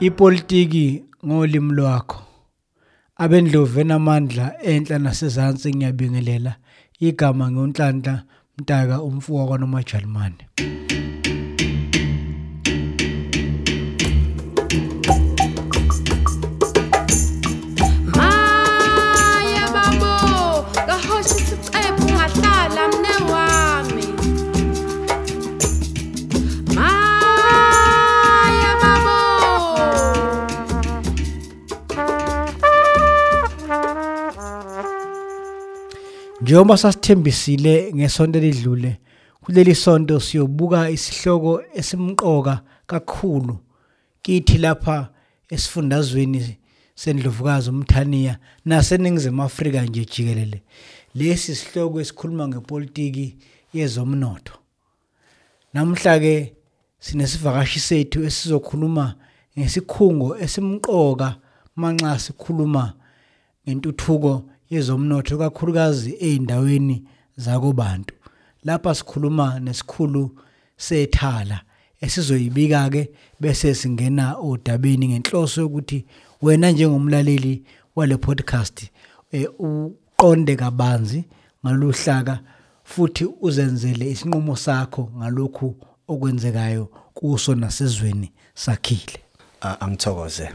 Ipolitiki ngolimi lwakho. Abendlovu enamandla enhla nasezansi ngiyabingelela. Igama ngiwuNhlanhla Mtaka umfowabo Njengoba sasithembisile ngesonto elidlule kuleli sonto siyobuka isihloko esimqoka kakhulu kithi lapha esifundazweni sendlovukazi umthaniya naseningizimu Afrika nje jikelele. Lesi sihloko esikhuluma ngepolitiki yezomnotho. Namhla ke sinesivakashi sethu esizokhuluma ngesikhungo esimqoka manxa sikhuluma ngentuthuko yezomnotho kakhulukazi eindaweni zakobantu. Lapha sikhuluma nesikhulu sethala esizoyibika ke bese singena odabeni ngenhloso yokuthi wena njengomlaleli wale podcast eh, uqonde kabanzi ngaluhlaka futhi uzenzele isinqumo sakho ngalokhu okwenzekayo kuso nasezweni sakhile. Angithokoze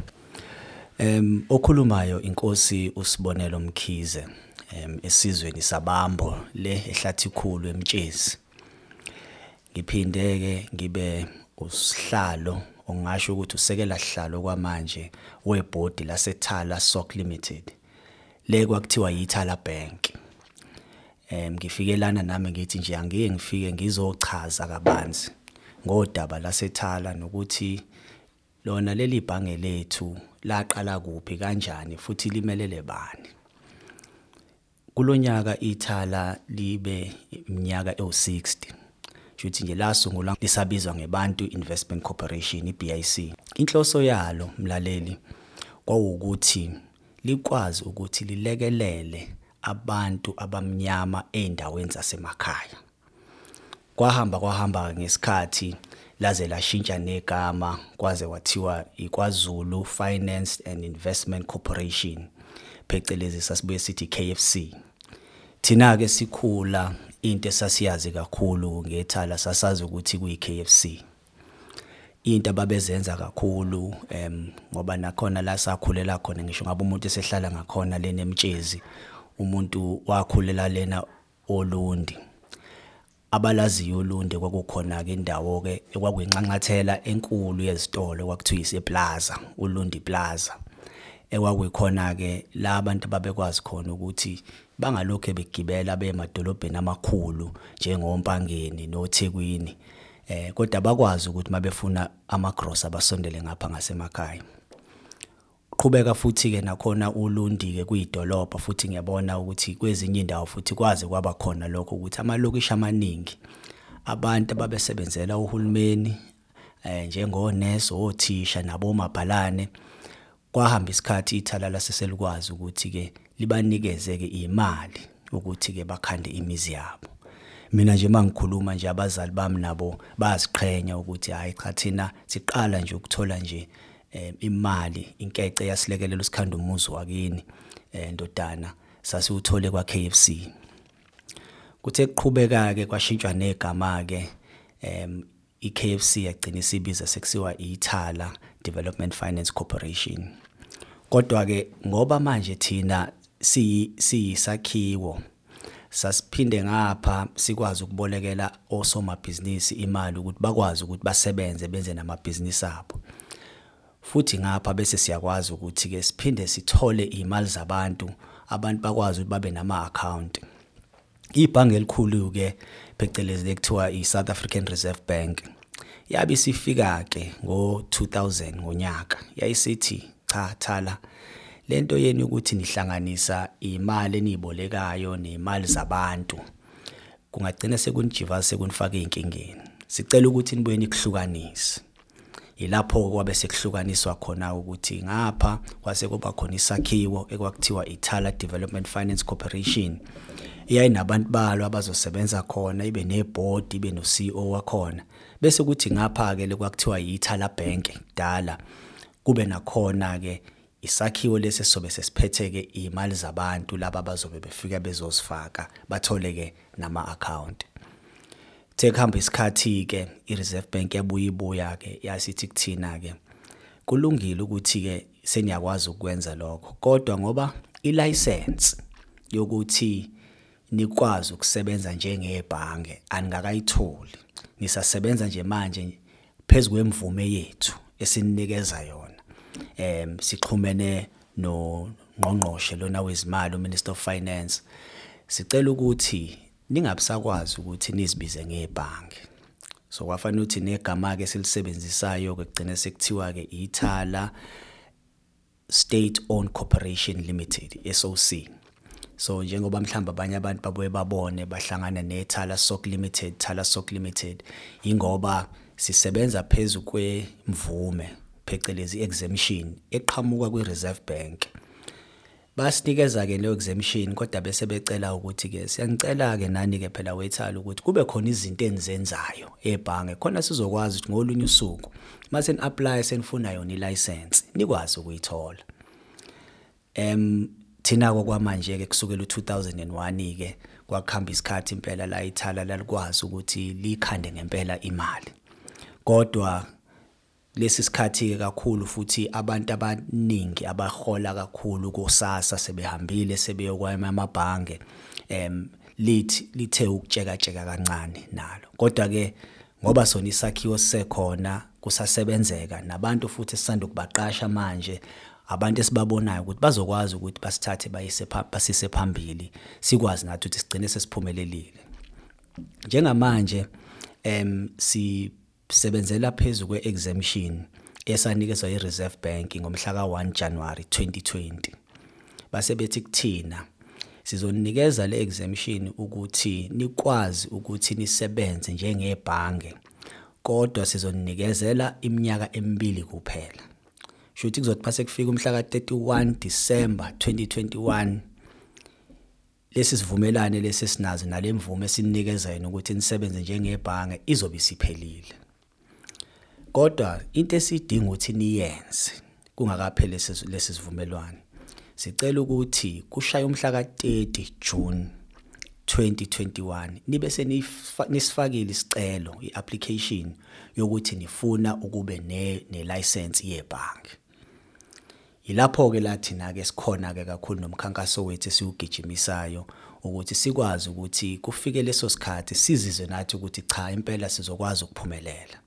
em okhulumayo inkosi usibonelo mkhize em esizweni sabambo le ehlathi khulu emtshezi. Ngiphinde ke ngibe usihlalo ongasho ukuthi usekela sihlalo kwamanje webhodi laseThala Sock Limited. Le kwakuthiwa yiThala Bank. Em ngifikelana nami ngithi nje angike ngifike ngizochaza kabanzi ngodaba laseThala nokuthi lona leli bhange lethu laqala kuphi kanjani futhi limelele bani? Kulonyaka ithala libe iminyaka ewu60 shuthi nje lasungulwa lisabizwa ngebantu Investment Corporation iBIC inhloso yalo mlaleli kwawukuthi likwazi ukuthi lilekelele abantu abamnyama eindaweni zasemakhaya. Kwahamba kwahamba ngesikhathi laze lashintsha negama kwaze kwathiwa iKwaZulu Finance and Investment Corporation. Phecelezi sasibuye sithi KFC thina ke sikhula into esasiyazi kakhulu ngethala sasazi ukuthi kuyi KFC into ababezenza kakhulu em ngoba nakhona la sakhulela khona ngisho ngabe umuntu esehlala ngakhona lena emtshezi umuntu wakhulela lena olundi. Abalaziyo ulunde kwakukhona ke indawo ke ekwakuyinxanxathela enkulu yezitolo kwakuthiwa ise Plaza ulundi Plaza ekwakuyikhona ke la abantu babekwazi khona ukuthi bangalokho begibela beyemadolobheni amakhulu njengompangeni noThekwini eh kodwa bakwazi ukuthi mabefuna amagross abasondele ngapha ngasemakhaya. Qhubeka futhi ke nakhona ulundi ke kuyidolobha futhi ngiyabona ukuthi kwezinye indawo futhi kwaze kwaba khona lokho ukuthi amalokishi amaningi abantu ababesebenzela uhulumeni eh njengonesi othisha nabomabhalane kwahamba isikhathi ithala laseselikwazi ukuthi ke libanikeze ke imali ukuthi ke bakhande imizi yabo. Mina nje mangikhuluma nje abazali bami nabo baziqhenya ukuthi hayi cha thina siqala nje ukuthola nje eh, imali inkece yasilekelela usikhanda umuzi wakini eh, ndodana sasiwuthole kwa KFC kuthe kuqhubeka ke kwashintshwa negama ke em iKFC yagcina isibiza sekusiwa iThala Development Finance Corporation. Kodwa ke ngoba manje thina siyi siyisakhiwo sasiphinde ngapha sikwazi ukubolekela osomabhizinisi imali ukuthi bakwazi ukuthi basebenze benze namabhizinisi abo. Futhi ngapha bese siyakwazi ukuthi ke siphinde sithole imali zabantu abantu bakwazi ukuthi babe nama account ibhange elikhulu ke phecelezi lekuthiwa iSouth African Reserve Bank yabe sifika ke ngo2000 ngonyaka. Yayisithi cha thala lento yeni ukuthi nihlanganisa imali enibolekayo nemali zabantu kungagcina sekunijiva sekunifaka einkingeni sicela ukuthi nibuye nikuhlukanise. Ilapho kwabe sekuhlukaniswa khona ukuthi ngapha kwase kuba khona isakhiwo ekwakuthiwa iThala Development Finance Corporation. Iyayinabantu balo abazosebenza khona ibe neboard ibe no CEO wakhona. Bese kuthi ngapha ke lekwakuthiwa iThala Bank kudala kube nakhona ke isakhiwo lesi sobe sesiphethe ke imali zabantu laba bazobe befika bezosifaka bathole ke nama account Sekuhamba isikhathi ke iReserve Bank yabuya ibuya ke yasithi kuthina ke kulungile ukuthi ke seniyakwazi ukwenza lokho. Kodwa ngoba ilicense yokuthi nikwazi ukusebenza njengebhange anikakayitholi nisasebenza nje manje phezulu kwemvume yethu esininikeza yona. Em sixhumene no ngqongqoshe lona wezimali uMinister of Finance sicela ukuthi ningabusakwazi ukuthi nizibize ngebhange. So kwafanele ukuthi negama ke silisebenzisayo ke kugcina sekuthiwa ke ithala State Owned Corporation Limited SOC so njengoba mhlawumbe abanye abantu babuye babone bahlangana nethala Sock Limited Thala Sock Limited ingoba sisebenza phezulu kwemvume phecelezi exemption eqhamuka kwiReserve Bank. Basinikeza ke leyo exemption kodwa bese becela ukuthi ke siyanicela ke nani ke phela wethala ukuthi kube khona izinto enizenzayo ebhange khona sizokwazi ukuthi ngolunye usuku mase ni-apply senifuna yona ilicense nikwazi ukuyithola. Em thina kwamanje ke kusukela u2001 ke kwakuhamba isikhathi impela la ithala lalikwazi ukuthi likhande ngempela imali. Kodwa lesi sikhathi kakhulu futhi abantu abaningi abahola kakhulu kusasa sebehambile sebeyokwama amabhange em lithi lithe ukutsheka tsheka kancane nalo. Kodwa ke ngoba sona isakhiwo sekhona kusasebenzeka nabantu futhi sisanda kubaqasha manje abantu esibabonayo ukuthi bazokwazi ukuthi basithathe bayise basise phambili sikwazi nathi ukuthi sigcine sesiphumelelile. Njengamanje em si sebenzela phezulu kwe-exemption esanikezwa yi-Reserve Bank ngomhla ka-1 January 2020 base bethi kuthina sizonikeza le exemption ukuthi nikwazi ukuthi nisebenze njengebhange kodwa sizonikezela iminyaka emibili kuphela. Shuthi kuzothi mase kufika umhla ka-31 December 2021 lesi sivumelane lesi sinazo nalemvume sininikeza yena ukuthi nisebenze njengebhange izobe isiphelile. Kodwa into esidinga ukuthi niyenze kungakapheli lesi sivumelwano sicela ukuthi kushaya umhla ka30 June 2021 nibe senisifakile isicelo iapplication yokuthi nifuna ukube ne nelicense yebhanki Yilapho ke lathina ke sikhona ke kakhulu nomkhankaso wethu esiugijimisayo ukuthi sikwazi ukuthi kufike leso sikhathi sizizwe nathi ukuthi cha impela sizokwazi ukuphumelela.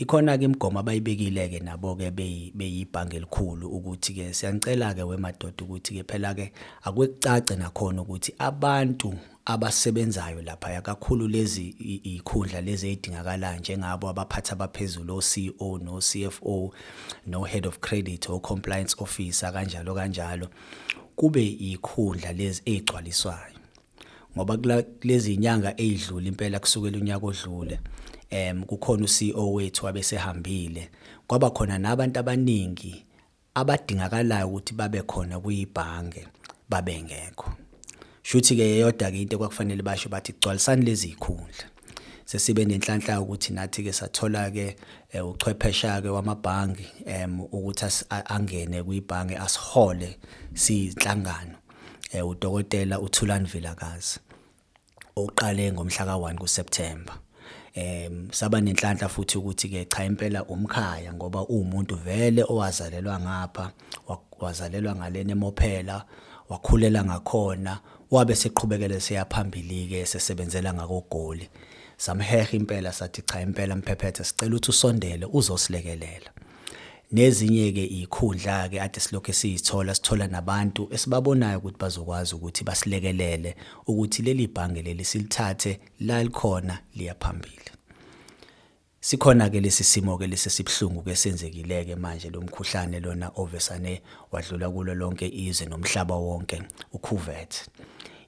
Ikhona ke imigomo abayibekile ke nabo ke beyibhange elikhulu ukuthi ke siyanicela ke wemadoda ukuthi ke phela ke akwekucace nakhona ukuthi abantu abasebenzayo lapha kakhulu lezi ikhundla lezi ezidingakalayo njengabo abaphathi abaphezulu o-CEO no-CFO no head of credit o compliance officer kanjalo kanjalo kube ikhundla lezi ezigcwaliswayo ngoba kulezi inyanga ezidlula impela kusukela unyaka odlule em kukhona uCEO wethu abesehambile. Kwaba khona nabantu abaningi abadingakalayo ukuthi babe khona kuyibhange babengekho shuthi ke yeyodwa ke into kwakufanele basho bathi gcwalisani lezi ikhundla sesibe nenhlanhla ukuthi nathi ke sathola ke uchwephesha ke wamabhangi em ukuthi angene kuyibhange asihole sizinhlangano udokotela uThulani Vilakazi oqale ngomhla ka1 kuSeptember. Em saba nenhlanhla futhi ukuthi ke cha impela umkhaya ngoba umuntu vele owazalelwa ngapha wazalelwa ngalena emophela wakhulela ngakhona wabe seqhubekele siyaphambili ke sesebenzela ngakogoli. Samheha impela sathi cha impela mphephethe sicela ukuthi usondele uzosilekelela. Nezinye ke ikhundla ke ade silokho siyithola sithola nabantu esibabonayo ukuthi bazokwazi ukuthi basilekelele ukuthi leli bhange leli silithathe la likhona liyaphambili sikhona ke lesi simo ke lesi sibhlungu ke senzekileke manje lo mkhuhlane lona ovesane wadlula kulo lonke izwe nomhlaba wonke uCovid.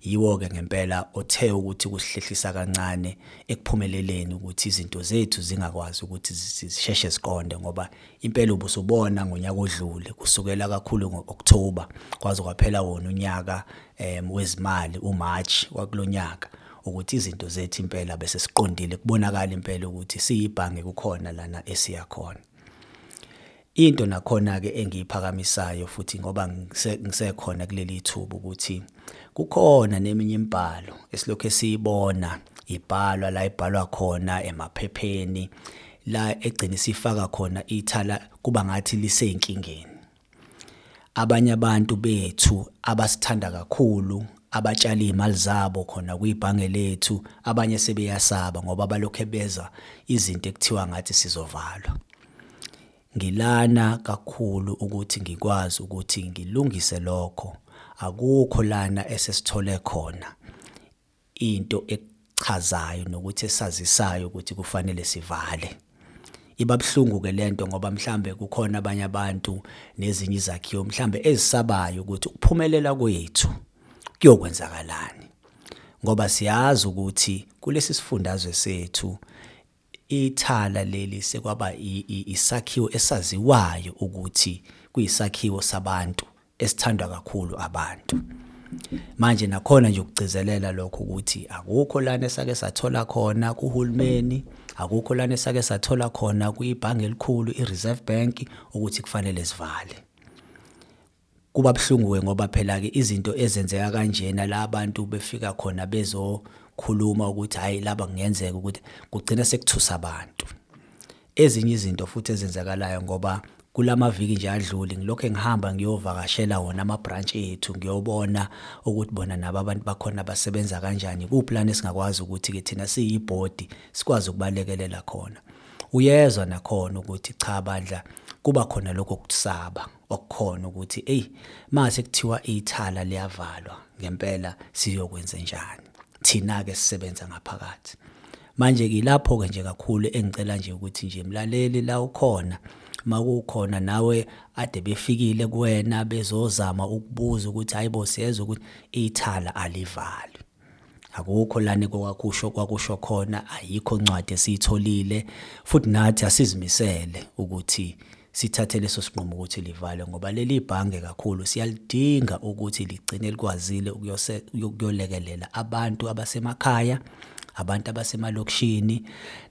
Yiwo ke ngempela othe ukuthi kusihlehlisa kancane ekuphumeleleni ukuthi izinto zethu zingakwazi ukuthi zisheshe ziqonde ngoba impela ubusubona ngonyaka odlule kusukela kakhulu ngoOctober kwaze kwaphela wona unyaka em wezimali uMarch wakulonyaka ukuthi izinto zethu impela bese siqondile kubonakala impela ukuthi siyibhange kukhona lana esiya khona. Into nakhona ke engiyiphakamisayo futhi ngoba ngise- ngisekhona kuleli thuba ukuthi kukhona neminye imibhalo esilokhu esiyibona ibhalwa la ibhalwa khona emaphepheni la egcina sifaka khona ithala kuba ngathi liseyinkingeni. Abanye abantu bethu abasithanda kakhulu abatshala imali zabo khona kuyibhange lethu abanye sebeyasaba ngoba balokho beza izinto ekuthiwa ngathi sizovalwa. Ngilana kakhulu ukuthi ngikwazi ukuthi ngilungise lokho. Akukho lana esesithole khona into echazayo nokuthi esazisayo ukuthi kufanele sivale. Iba buhlungu ke lento ngoba mhlambe kukhona abanye abantu nezinye izakhiwo mhlambe ezisabayo ukuthi ukuphumelela kwethu kuyokwenzakalani. Ngoba siyazi ukuthi kulesi sifundazwe sethu ithala leli sekwaba isakhiwo esaziwayo ukuthi kuyisakhiwo sabantu. Esithandwa kakhulu abantu. Manje nakhona nje ukugcizelela lokho ukuthi akukho lana esake sathola khona kuhulumeni akukho lana esake sathola khona kuyibhange elikhulu iReserve Bank ukuthi kufanele sivale. Kuba buhlungu ke ngoba phela ke izinto ezenzeka kanjena la abantu befika khona bezokhuluma ukuthi hayi laba kungenzeka ukuthi kugcina sekuthusa abantu. Ezinye izinto futhi ezenzakalayo ngoba kulamaviki nje adlule ngilokho ngihamba ngiyovakashela wona ama branch ethu ngiyobona ukuthi bona nabo abantu bakhona basebenza kanjani kuplan esingakwazi ukuthi ke thina siyibhodi sikwazi ukubalekelela khona. Uyezwa nakhona ukuthi cha bandla kuba khona lokho kusaba okukhona ukuthi hey mase kuthiwa ithala liyavalwa ngempela siyokwenza njani. Thina ke sisebenza ngaphakathi. Manje ke lapho ke nje kakhulu engicela nje ukuthi nje mlaleli la ukhona makukhona nawe ade befikile kuwena bezozama ukubuza ukuthi hayibo siyezwa ukuthi ithala alivalwe. Akukho lana kwakusho kwakusho khona ayikho incwadi esiyitholile futhi nathi asizimisele ukuthi sithathe leso sinqumo ukuthi livale ngoba leli bhange kakhulu siyalidinga ukuthi ligcine likwazile ukuyose- ukuyolekelela abantu abasemakhaya. Abantu abasemalokishini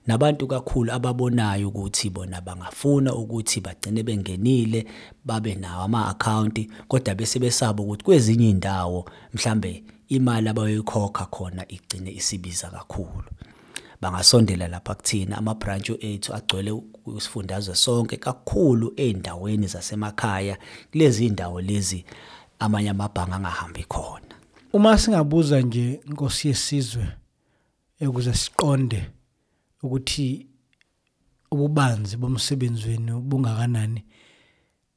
nabantu kakhulu ababonayo ukuthi bona bangafuna ukuthi bagcine bengenile babe nawo ama-akhawunti kodwa bese besaba ukuthi kwezinye iy'ndawo mhlambe imali abayoyikhokha khona igcine isibiza kakhulu. Bangasondela lapha kuthina ama-branch ethu agcwele isifundazwe sonke kakhulu ey'ndaweni zasemakhaya. Kulezi ndawo lezi amanye amabhange angahambi khona. Uma singabuza nje inkosi yesizwe ukuze siqonde ukuthi ububanzi bomsebenzi wenu bungakanani.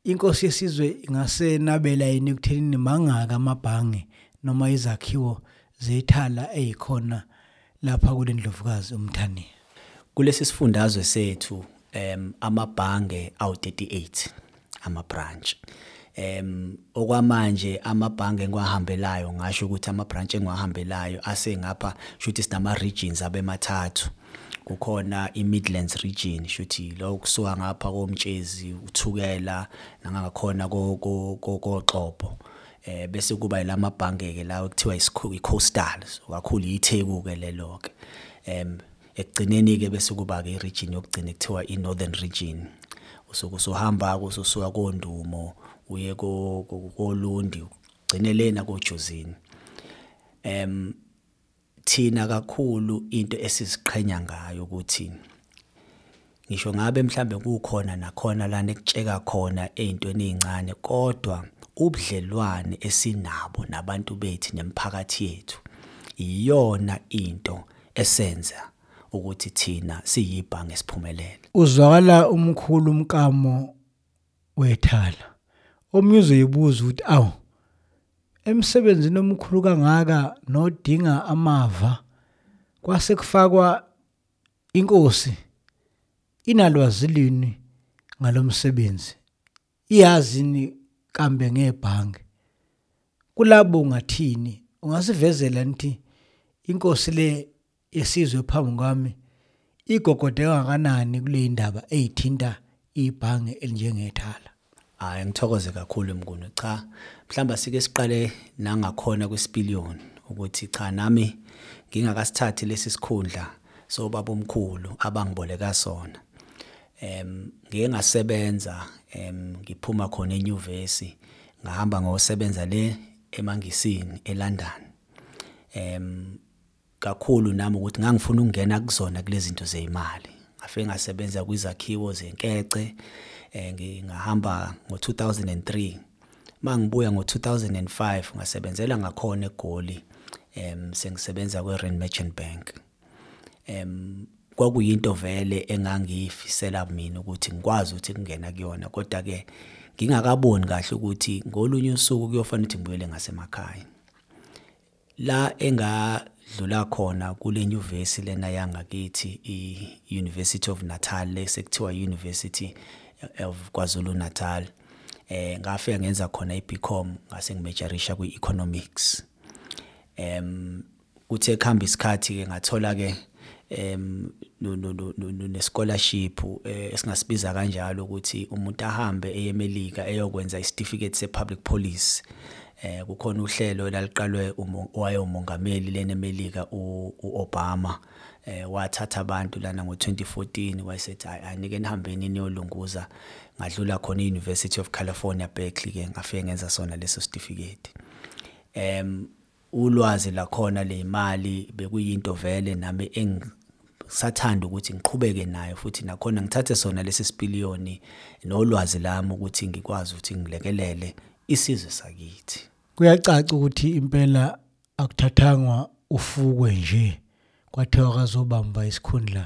Inkosi yesizwe ingase nabela yini ekuthenini mangaka amabhange noma izakhiwo zethala ezikhona lapha kule ndlovukazi umthaniya kulesi sifundazwe sethu em amabhange awu38 ama branch okwamanje amabhange engiwahambelayo ngasho ukuthi ama branch engiwahambelayo asengapha shuthi sinama regions abemathathu. Kukhona i-Midlands region shuthi lo kusuka ngapha komtshezi uthukela nangakhona ko ko- ko- koxopo. Eh bese kuba yilamabhange ke lawo kuthiwa i-coastal kakhulu itheku ke lelo ke em ekugcineni ke bese kuba ke i-region yokugcina kuthiwa i-northern region. Usuke usuhamba kusuka kondumo uye ko ko- kolundi ugcine lena kojozini thina kakhulu into esiziqhenya ngayo ukuthi ngisho ngabe mhlambe kukhona nakhona lana ekutsheka khona ezintweni ezincane kodwa ubudlelwane esinabo nabantu bethu nemphakathi yethu iyona into esenza ukuthi thina siyibhange esiphumelele uzwakala umkhulu umkamo wethala. Omnyuzo yibuza ukuthi awu emsebenzini omkhulu kangaka nodinga amava kwase kufakwa inkosi inalwazi lini ngalomsebenzi iyazini kambe ngebhange? Kulabo ungathini ungasivezela nithi inkosi le yesizwe phambi kwami igogode kangakanani kule ndaba ezithinta ibhange elinjengethala Hayi ngithokoze kakhulu mnguni. Cha mhlamba sike siqale nangakhona kwesipiliyoni ukuthi cha nami ngingakasithathi lesi sikhundla sobaba omkhulu abangiboleka sona. Ngike ngasebenza ngiphuma khona enyuvesi ngahamba ngosebenza le emangisini eLondon. Kakhulu nami ukuthi ngangifuna ukungena kuzona kulezi zinto zeimali ngafike ngasebenza kwizakhiwo zenkece ngingahamba ngo2003 mangibuya ngo2005 ngasebenzela ngakhona eGoli sengisebenza kweRand Merchant Bank. Kwakuyinto vele engangiyifisela mina ukuthi ngikwazi ukuthi kungena kuyona kodwa ke ngingakaboni kahle ukuthi ngolunye usuku kuyofanele ukuthi ngibuyele ngasemakhaya. La engadlula khona kule nyuvesi lena yangakithi i-University of Natal lesekuthiwa University of KwaZulu Natal eh ngafika ngenza khona iBcom ngase ngimajorisha kwi-economics. Em kuthe khamba isikhathi ke ngathola ke em no no no ne scholarship esingasibiza kanjalo ukuthi umuntu ahambe eyemelika eyokwenza icertificate sepublic police. Eh kukhona uhlelo laliqalwe wayemongameli lena eMelika uObama. Eh wathatha abantu lana ngo2014 wayesethi ayinike nihambeni niyolunguza ngadlula khona eUniversity of California Berkeley ke ngafike ngenza sona leso certificate em ulwazi lakhona leimali bekuyinto vele nami engisathanda ukuthi ngiqhubeke nayo futhi nakhona ngithathe sona lesi sipiliyoni nolwazi lami ukuthi ngikwazi ukuthi ngilekelele isizwe sakithi. Kuyacaca ukuthi impela akuthathangwa ufukwe nje. Kwathiwa kazobamba isikhundla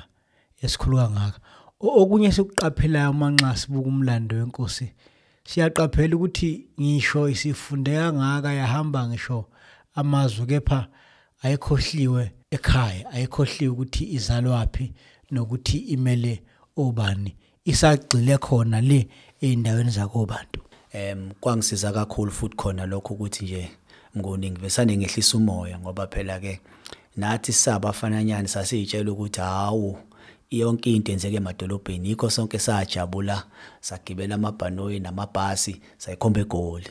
esikhulu kangaka okunye sikuqaphelayo manxa sibuka umlando wenkosi siyaqaphela ukuthi ngisho isifunde kangaka yahamba ngisho amazwi kepha ayikhohliwe ekhaya ayikhohliwe ukuthi izalwapi nokuthi imele obani. Isagcile khona le eindaweni zakobantu. Em kwangisiza kakhulu futhi khona lokho ukuthi nje mngoni ngivesane ngehlisa umoya ngoba phela ke nathi sabafananyana sasiyitshela ukuthi hawu yonke into enzeke emadolobheni yikho sonke sajabula sagibela amabhanoyi namabhasi sayikhomba egoli.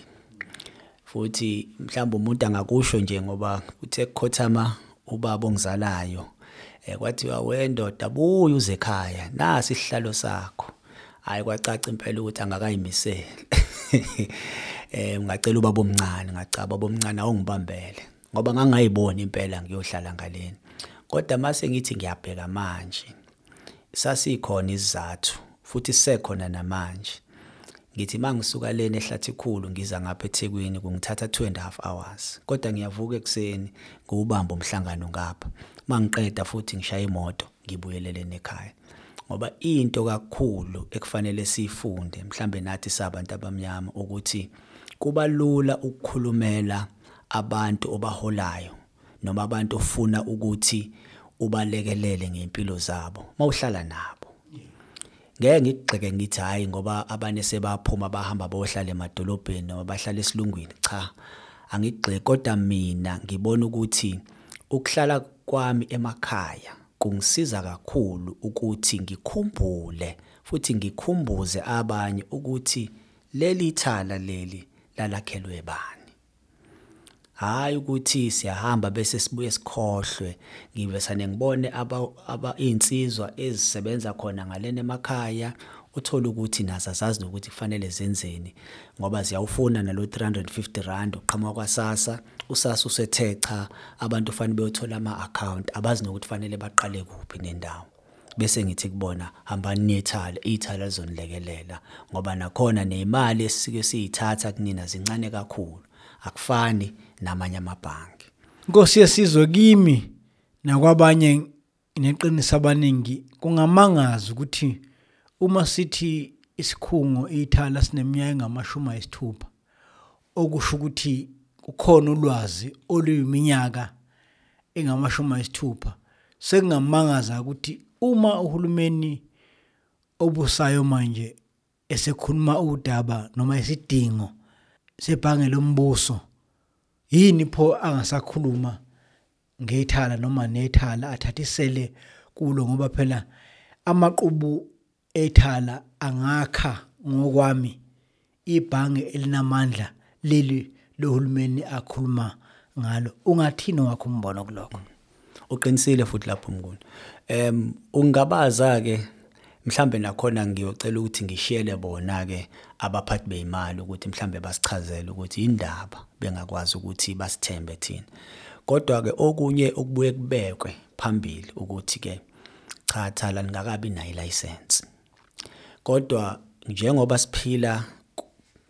Futhi mhlawumbe umuntu angakusho nje ngoba uthe kukhothama ubaba ongizalayo eh kwathiwa wendoda buya uze ekhaya nasi isihlalo sakho. Hayi kwacaca impela ukuthi angakayimisele eh ngacela ubaba omncane ngacaba ubaba omncane awungibambele. Ngoba ngangayibona impela ngiyohlala ngaleni. Kodwa mase ngithi ngiyabheka manje sasikhona izathu futhi sisekhona namanje. Ngithi mangisuka leni ehlathi khulu ngiza ngapha eThekwini kungithatha 2 and a half hours. Kodwa ngiyavuka ekseni ngubamba umhlangano ngapha. Mangiqeda futhi ngishaya imoto ngibuyelele ekhaya. Ngoba into kakhulu ekufanele sifunde mhlambe nathi sabantu abamnyama ukuthi kuba lula ukukhulumela abantu obaholayo noma abantu ofuna ukuthi ubalekelele ngempilo zabo mawuhlala nabo. Ngeke ngigxeke ngithi hayi ngoba abane sebaphuma bahamba bohlala emadolobheni noma bahlala esilungwini cha angigxeki kodwa mina ngibona ukuthi ukuhlala kwami emakhaya kungisiza kakhulu ukuthi ngikhumbule futhi ngikhumbuze abanye ukuthi leli thala leli lalakhelwe bani. Hayi ukuthi siyahamba bese sibuye sikhohlwe. Ngivesane ngibone aba aba insizwa ezisebenza khona ngalena emakhaya uthola ukuthi nazo azazi nokuthi kufanele zenzeni. Ngoba ziyawufuna nalo 350 rand uqhamuka kwasasa usasa usethe cha abantu fanele beyothola ama account abazi nokuthi fanele baqale kuphi nendawo. Bese ngithi kubona hambani nethala ithala lizonilekelela ngoba nakhona nemali esike siyithatha kunina zincane kakhulu. Akufani. Namanye amabhanki Nkosi yesizwe kimi nakwabanye neqiniso abaningi kungamangaza ukuthi uma sithi isikhungo ithala sineminyaka engamashumi ayisithupha okusho ukuthi kukhona ulwazi oluyiminyaka engamashumi ayisithupha sekungamangaza ukuthi uma uhulumeni obusayo manje esekhuluma udaba noma isidingo sebhange lombuso yini pho angasakhuluma ngethala noma nethala athathisele kulo ngoba phela amaqhubu ethala angakha ngokwami ibhange elinamandla leli lohulumeni akhuluma ngalo. Ungathini wakho umbono kulokho? Uqinisile futhi lapho mnguni. Em ungabaza ke mhlambe nakhona ngiyocela ukuthi ngishiyele bona ke abaphathi beimali ukuthi mhlambe basichazele ukuthi indaba bengakwazi ukuthi basithembe thina. Kodwa ke okunye okubuye kubekwe phambili ukuthi ke cha thala lingakabi nayo license kodwa njengoba siphila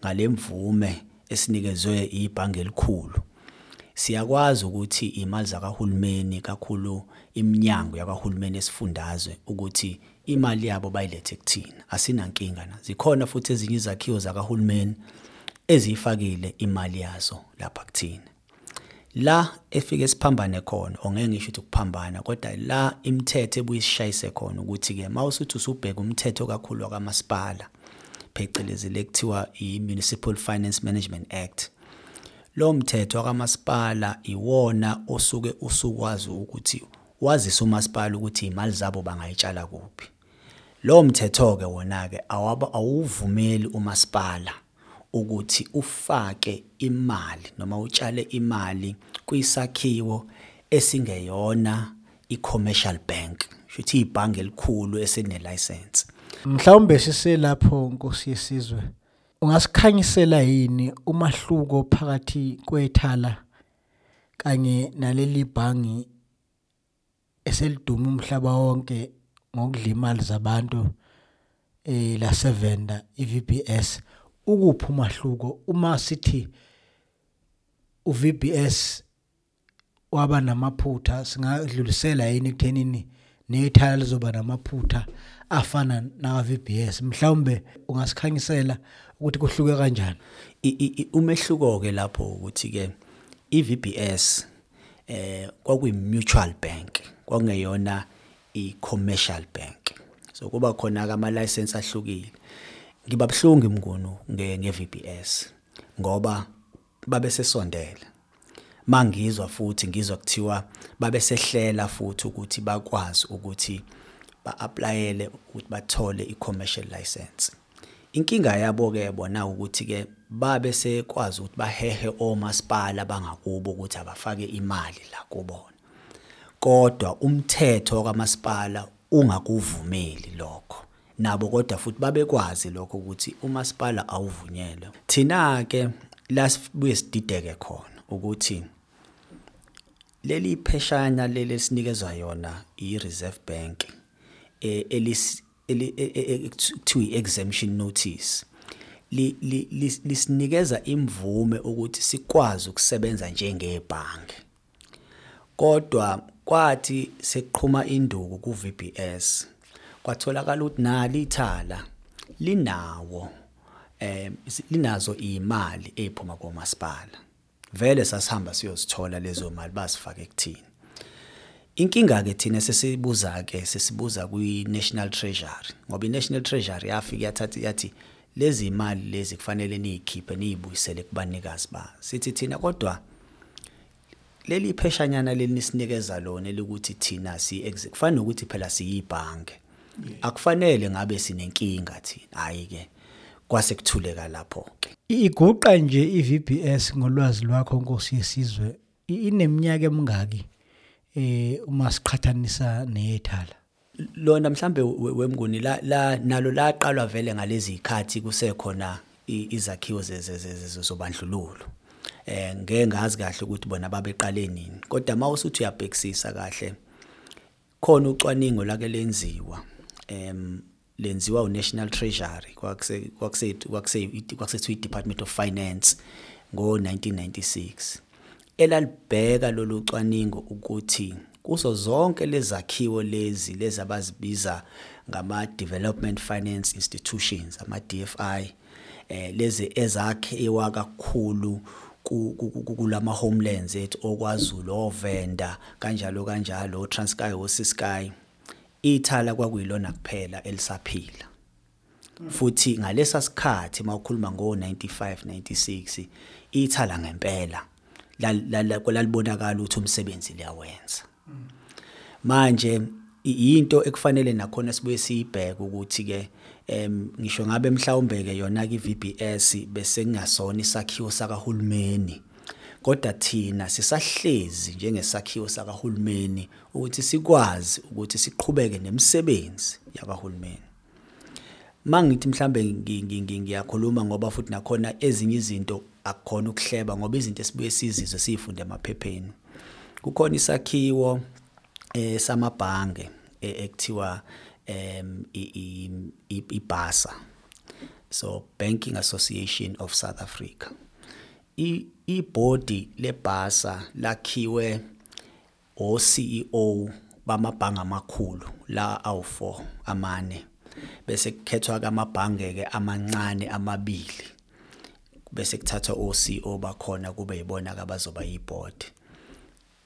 ngalemvume esinikezwe ibhange elikhulu siyakwazi ukuthi imali zakahulumeni kakhulu iminyango yakahulumeni esifundazwe ukuthi imali yabo bayilethe kuthina. Asinankinga na? Zikhona futhi ezinye izakhiwo zakahulumeni eziyifakile imali yazo lapha kuthina. La efike siphambane khona ongeke ngisho ukuthi ukuphambana kodwa la imithetho ebuyisishayise khona ukuthi ke mawusuthi usubheka umthetho kakhulu wakamasipala phecelezi lekuthiwa i-Municipal Finance Management Act lo mthetho wakamasipala iwona osuke usukwazi ukuthi wazise umasipala ukuthi imali zabo bangayitshala kuphi. Lo mthetho ke wona ke awuvumeli umasipala ukuthi ufake imali noma utshale imali kwisakhiwo esingeyona i-commercial bank. Shuthi ibhange elikhulu esine license mhlawumbe siselapho nkosi yesizwe ungasikhanyisela yini umahluko phakathi kwethala kanye naleli bhangi eseliduma umhlaba wonke ngokudla imali zabantu eh la Sevenda iVBS ukuphi umahluko? Uma sithi uVBS waba namaphutha singadlulisela yini ekuthenini nethala lizoba namaphutha afana na VBS mhlawumbe ungasikhanyisela ukuthi kuhluke kanjani? Umehluko ke lapho ukuthi ke iVBS eh kwakuyi mutual bank kwakungeyona i-commercial bank. So kuba khona ke ama license ahlukile. Ngiba buhlungu imngunu nge-VBS ngoba babe sesondela mangizwa futhi ngizwa kuthiwa babe sehlela futhi ukuthi bakwazi ukuthi ba-applyele ukuthi bathole i-commercial license. Inkinga yabo ke bona ukuthi ke babe sekwazi ukuthi bahehe omasipala bangakubo ukuthi abafake imali la kubona. Kodwa umthetho kamasipala ungakuvumeli lokho. Nabo kodwa futhi babekwazi lokho ukuthi umasipala awuvunyelwe. Thina ke la sibuye sidideke khona ukuthi leli pheshana leli sinikezwa yona i-Reserve Bank eh elis ekuthiwa i-exemption notice lisinikeza imvume ukuthi sikwazi ukusebenza njengebhange. Kodwa kwathi seqhuma induku ku-VBS kwatholakala ukuthi nali ithala linawo eh linazo imali eziphuma komasipala. Vele sasihamba siyozithola lezo mali basifake kuthina inkinga ke thina sesibuza ke sesibuza kwi-National Treasury ngoba i-National Treasury yafika yathatha yathi lezi imali lezi kufanele niyikhiphe niyibuyisele kubanikazi ba sithi thina kodwa leli pheshanyana leli nisinikeza lona lokuthi thina si kufanele ukuthi phela siyibhange. Akufanele ngabe sinenkinga thina hayi ke kwase kuthuleka lapho ke iguqa nje iVBS ngolwazi lwakho Nkosi yesizwe ineminyaka emingaki eh uma siqhathanisa nethala lona mhlambe wemnguni la, la nalo laqalwa vele ngalezi ikhathi kusekhona izakhiwo zezobandlululo ngeke ngazi kahle ukuthi bona babeqale nini. Kodwa mawusuthi uyabhekisisa kahle khona ucwaningo lake lenziwa em lenziwa uNational Treasury kwakuse kwakuse kwakuse kwakusethu iDepartment of Finance ngo1996 elalibheka lolu cwaningo ukuthi kuzo zonke lezakhiwo lezi lezi abazibiza ngama development finance institutions ama DFI eh lezi ezakhiwa kakhulu kulama homelands ethu okwazulu ovenda kanjalo kanjalo Transkei oSiskei ithala kwakuyilona kuphela elisaphila. Futhi ngalesa sikhathi mawukhuluma ngo95 96 ithala ngempela lalibonakala ukuthi umsebenzi liyawenza. Manje into ekufanele nakhona sibuye siyibheke ukuthi ke ngisho ngabe mhlawumbe ke yona ke iVBS bese kungasona isakhiwo sakahulumeni. Kodwa thina sisahlezi njengesakhiwo sakahulumeni ukuthi sikwazi ukuthi siqhubeke nemisebenzi yakahulumeni. Mangithi mhlambe ngi- ngi- ngi- ngiyakhuluma ngoba futhi nakhona ezinye izinto akukhona ukuhleba ngoba izinto esibuye sizizwe siyifunde emaphepheni. Kukhona isakhiwo eh samabhange eh, ekuthiwa em i- i- i- ibhasa so banking association of south africa. Ibhodi lebhasa lakhiwe o-CEO bamabhange amakhulu la awu4 amane. Bese kukhethwa kamabhange ke amancane amabili. Bese kuthathwa o-CEO bakhona kube yibona ke abazoba yibhodi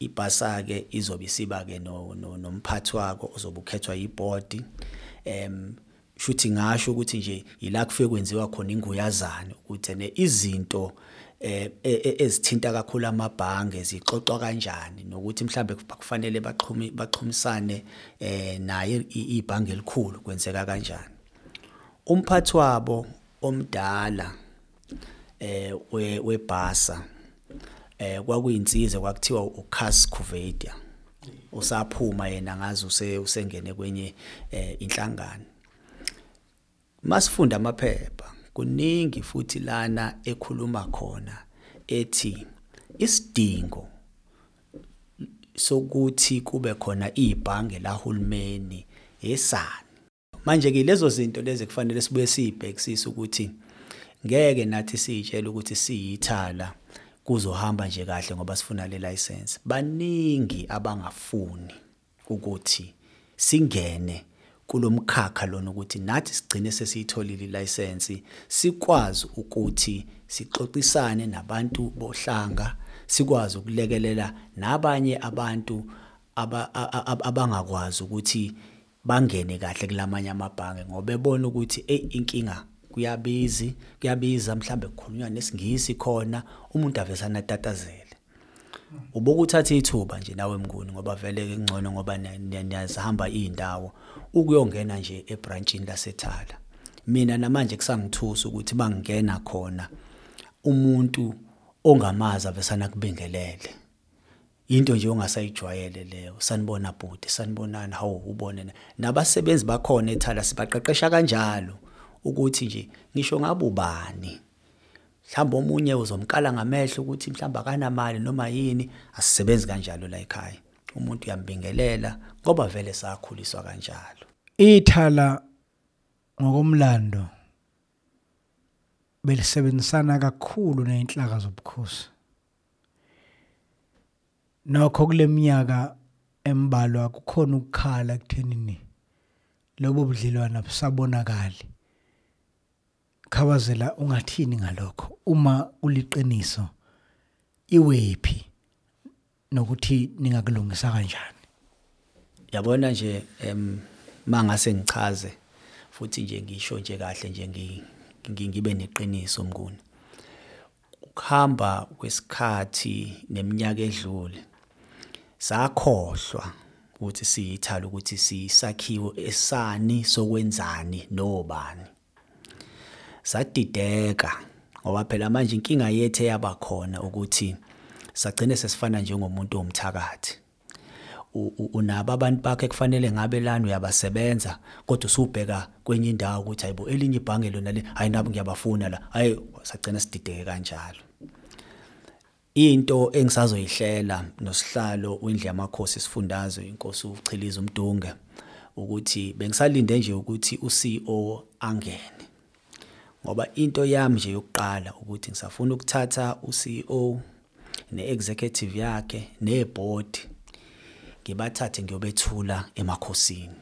ibhasa ke izobe isiba ke no no- nomphathi wako ozobe ukhethwa yibhodi. Em shuthi ngasho ukuthi nje ila kufike kwenziwa khona inguyazana ukuthi ne izinto eh e- e- ezithinta kakhulu amabhange zixoxwa kanjani nokuthi mhlambe kufanele baxhumi baxhumisane eh naye i- ibhange elikhulu kwenzeka kanjani. Umphathi wabo omdala eh we- webhasa eh kwakuyinsizwa kwakuthiwa uCas Kuvedia usaphuma yena ngazi use usengene kwenye eh inhlangano. Masifunda amaphepha kuningi futhi lana ekhuluma khona ethi isidingo sokuthi kube khona ibhange lahulumeni esani manje ke lezo zinto lezi kufanele sibuye sibhekisise ukuthi ngeke nathi siyitshela ukuthi siyithala. Kuzohamba nje kahle ngoba sifuna le license. Baningi abangafuni ukuthi singene kulomkhakha lona ukuthi nathi sigcine sesiyitholile ilicense sikwazi ukuthi sixoxisane nabantu bohlanga sikwazi ukulekelela nabanye abantu abangakwazi ukuthi bangene kahle kulamanye amabhange ngoba ebona ukuthi hey inkinga kuyabizi kuyabiza mhlambe kukhulunywa nesingisi khona umuntu avesana tatazele ubuke uthathe ithuba nje nawe mnguni ngoba vele ke ngcono ngoba ni- ni- niyazihamba indawo ukuyongena nje ebranchini lasethala. Mina namanje kusangithusa ukuthi bangena khona umuntu ongamazi avesana kubingelele. Into nje ongasayijwayele leyo sanibona bhuti sanibonana hawu ubone na- nabasebenzi bakhona ethala sibaqeqesha kanjalo. Ukuthi nje ngisho ngabe ubani. Mhlawumbe omunye uzomkala ngamehlo ukuthi mhlawumbe akanamali noma yini asisebenzi kanjalo la ekhaya. Umuntu uyambingelela ngoba vele sakhuliswa kanjalo. Ithala ngokomlando belisebenzisana kakhulu nezinhlaka zobukhosi. Nokho kuleminyaka embalwa kukhona ukukhala kuthenini lobo budlelwana busabonakali khabazela ungathini ngalokho? Uma uliqiniso iwephi nokuthi ningakulungisa kanjani? Yabona nje em mangase ngichaze futhi nje ngisho nje kahle nje ngi- ngi- ngibe neqiniso mnguni. Ukuhamba kwesikhathi neminyaka edlule sakhohlwa ukuthi siyithala ukuthi sisakhiwo esani sokwenzani nobani. Sadideka ngoba phela manje inkinga yethu yaba khona ukuthi sagcine sesifana njengomuntu omthakathi unabo abantu bakhe kufanele ngabe lana uyabasebenza kodwa usubheka kwenye indawo ukuthi hayibo elinye ibhange lona le hayi nabo ngiyabafuna la. Hayi sagcina sidideke kanjalo. Into engisazoyihlela nosihlalo wendlu yamakhosi sifundazwe inkosi uChiliza umdunge ukuthi bengisalinde nje ukuthi uCEO angene. Ngoba into yami nje yokuqala ukuthi ngisafuna ukuthatha uCEO neexecutive yakhe neboard ngibathathe ngiyobethula emakhosini.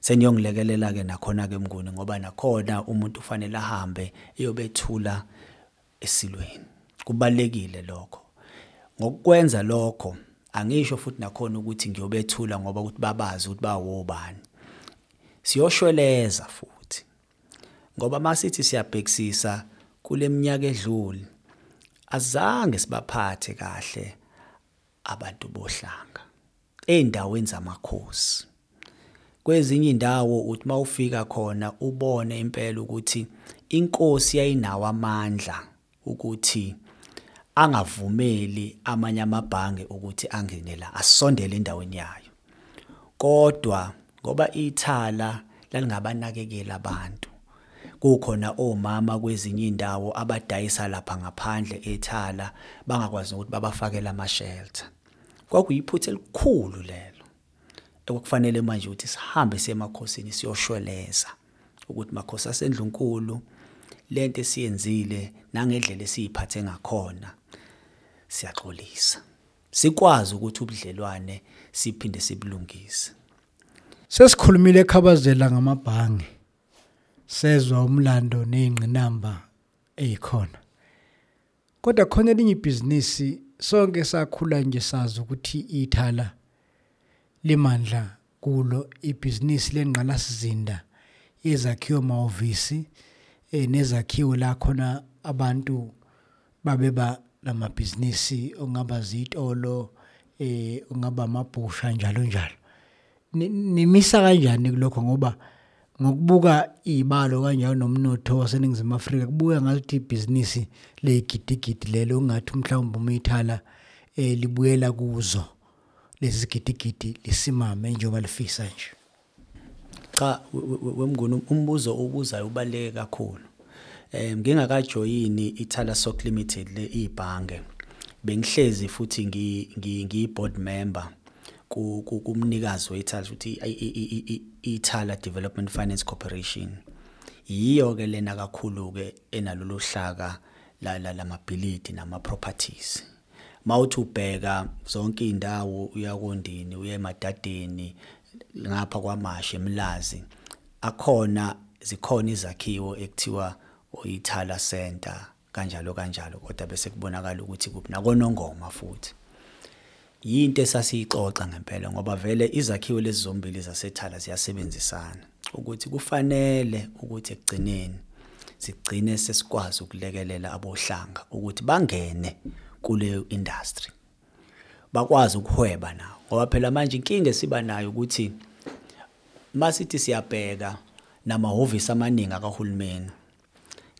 Seniyongilekelela ke nakhona ke mnguni ngoba nakhona umuntu ufanele ahambe eyobethula esilweni. Kubalekile lokho. Ngokwenza lokho angisho futhi nakhona ukuthi ngiyobethula ngoba ukuthi babazi ukuthi bawobani siyoshweleza futhi. Ngoba masithi siyabhekisisa kule minyaka edlule azange sibaphathe kahle abantu bohlanga eindaweni zamakhosi. Kwezinye indawo uthi mawufika khona ubone impela ukuthi inkosi yayinawo amandla ukuthi angavumeli amanye amabhange ukuthi angene la asondele endaweni yayo. Kodwa ngoba ithala lalingabanakekeli abantu kukhona omama kwezinye indawo abadayisa lapha ngaphandle ethala bangakwazi ukuthi babafakele ama-shelter. Kwakuyiphutha elikhulu lelo. Ekufanele manje ukuthi sihambe semakhosini siyoshweleza ukuthi makhosi asendlunkulu lento esiyenzile nangendlela esiyiphathe ngakhona siyaxolisa. Sikwazi ukuthi ubudlelwane siphinde sibulungise. Sesikhulumile ekhabazela ngamabhangi. Sezwa umlando nezingqinamba ezikhona. Kodwa khona elinye ibhizinisi sonke sakhula nje sazi ukuthi ithala limandla kulo ibhizinisi lenqalasizinda yezakhiwo mahhovisi eh nezakhiwo la khona abantu babeba lamabhizinisi ongaba zitolo eh ungaba amabhusha njalo njalo Ni- nimisa kanjani kulokho ngoba ngokubuka izibalo kanjalo nomnotho waseningizimu Afrika kubuka ngathi ibhizinisi legidigidi lelo ungathi mhlawumbe umthala eh libuyela kuzo. Lezi gidigidi lisimame njengoba lifisa nje. Cha we- we- wemnguni umbuzo obuzayo ubaleke kakhulu. Em ngingakajoyini ithala stock limited le ibhange. Bengihlezi futhi ngi ngi- ngiyi board member. Kumnikazi wethala ukuthi ithala development finance corporation. Yiyo ke lena kakhulu ke enalolu hlaka la la lamabhilidi nama properties mawuthi ubheka zonke indawo uyakondini uye emadadeni ngapha kwamashe emlazi akhona zikhona izakhiwo ekuthiwa oyithala center kanjalo kanjalo kodwa bese kubonakala ukuthi kuphi nakonongoma futhi. Yinto esasiyixoxa ngempela ngoba vele izakhiwo lezi zombili zasethala ziyasebenzisana. Ukuthi kufanele ukuthi ekugcineni sigcine sesikwazi ukulekelela abohlanga ukuthi bangene kuleyo industry. Bakwazi ukuhweba nawo ngoba phela manje inkinga esiba nayo ukuthi masithi siyabheka namahhovisi amaningi akahulumeni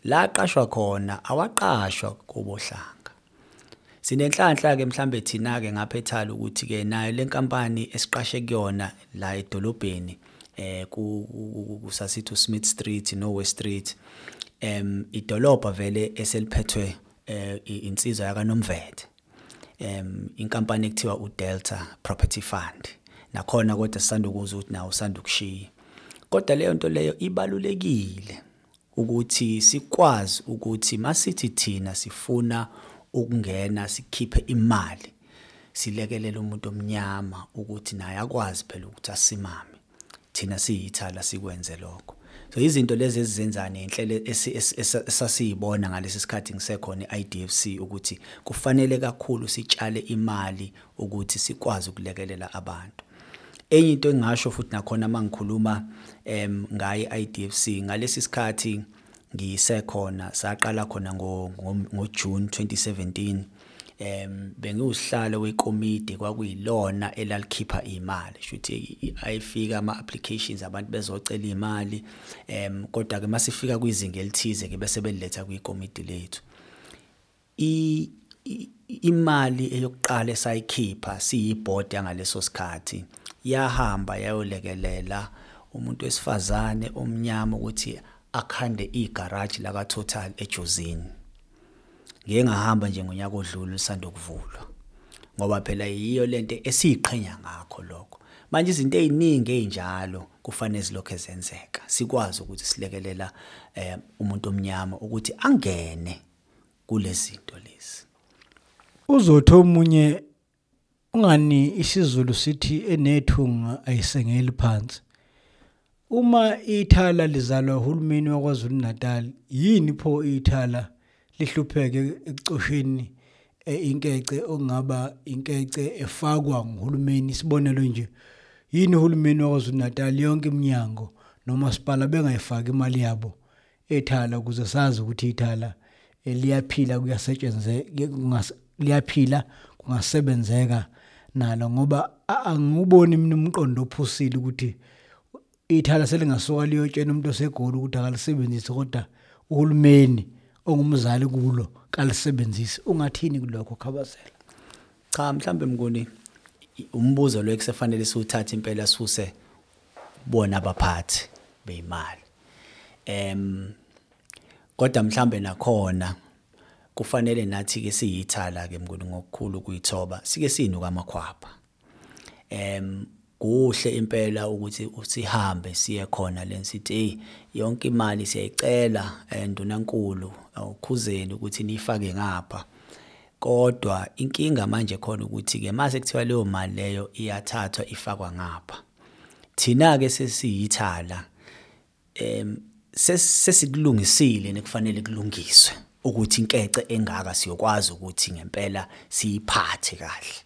la aqashwa khona awaqashwa kubohlanga. Sinenhlanhla ke mhlambe thina ke ngapha ethala ukuthi ke nayo lenkampani esiqashe kuyona la edolobheni eh ku ku- kusasithi uSmith Street no West Street em idolobha vele eseliphethwe eh insizwa yaka Nomvethe em inkampani ekuthiwa uDelta Property Fund. Nakhona kodwa sisanda ukuzwa ukuthi nawo usanda ukushiya. Kodwa leyo nto leyo ibalulekile ukuthi sikwazi ukuthi masithi thina sifuna ukungena sikhiphe imali silekelela umuntu omnyama ukuthi naye akwazi phela ukuthi asimame. Thina siyithala sikwenze lokho. So izinto lezi ezizenza nenhlelo esasiyibona ngalesi sikhathi ngisekhona eIDFC ukuthi kufanele kakhulu sitshale imali ukuthi sikwazi ukulekelela abantu. Enye into engingasho futhi nakhona mangikhuluma em ngaye iDFC ngalesi sikhathi ngisekhona saqala khona ngo ngo- ngoJune 2017 em bengiwusihlalo wekomiti kwakuyilona elalikhipha imali. Shuthi ayifika ama applications abantu bezocela imali em kodwa ke masifika kwizinga elithize ke bese beliletha kwikomiti lethu. I imali eyokuqala esayikhipha siyiboard yangaleso sikhathi yahamba yayolekelela umuntu wesifazane omnyama ukuthi akhande igarage laka Total eJozini. Ngeke ngahamba nje ngonyaka odlule lisanda ukuvulwa ngoba phela yiyo lento esiyiqhenya ngakho lokho. Manje izinto eziningi ezinjalo kufanele zilokho ezenzeka sikwazi ukuthi silekelela eh, umuntu omnyama ukuthi angene kulezi zinto lezi. Uzothi omunye ungani isizulu sithi enethunga ayisengeli phansi? Uma ithala lizalwa uhulumeni wakwaZulu Natal yini pho ithala lihlupheke ekucosheni eh, inkece ongaba inkece efakwa nguhulumeni? Isibonelo nje yini uhulumeni wakwaZulu Natal yonke iminyango nomasipala bengayifaki imali yabo ethala ukuze sazi ukuthi ithala eh, liyaphila kuyasetshenzeka liyaphila kungasebenzeka nalo? Ngoba a- anguboni mina umqondo ophusile ukuthi ithala selingasuka liyotshena umuntu osegoli ukuthi akalisebenzise kodwa uhulumeni ongumzali kulo kalisebenzise ungathini kulokho khabazela cha mhlambe mnguni umbuzo lo ekusefanele siwuthathe impela sifuse bona abaphathi beyimali. Em kodwa mhlambe nakhona kufanele nathi ke siyithala ke mnguni ngokukhulu kuyithoba sike sinuka amakhwapha. Em kuhle impela ukuthi usihambe siye khona lensithi hey yonke imali siyayicela endunankulu awukhuzeni ukuthi nifake ngapha. Kodwa inkinga manje khona ukuthi ke mase kuthiwa leyo mali leyo iyathathwa ifakwa ngapha. Thina ke sesiyithala em sesikulungisile nekufanele kulungiswe ukuthi inkece engaka siyokwazi ukuthi ngempela siyiphathe kahle.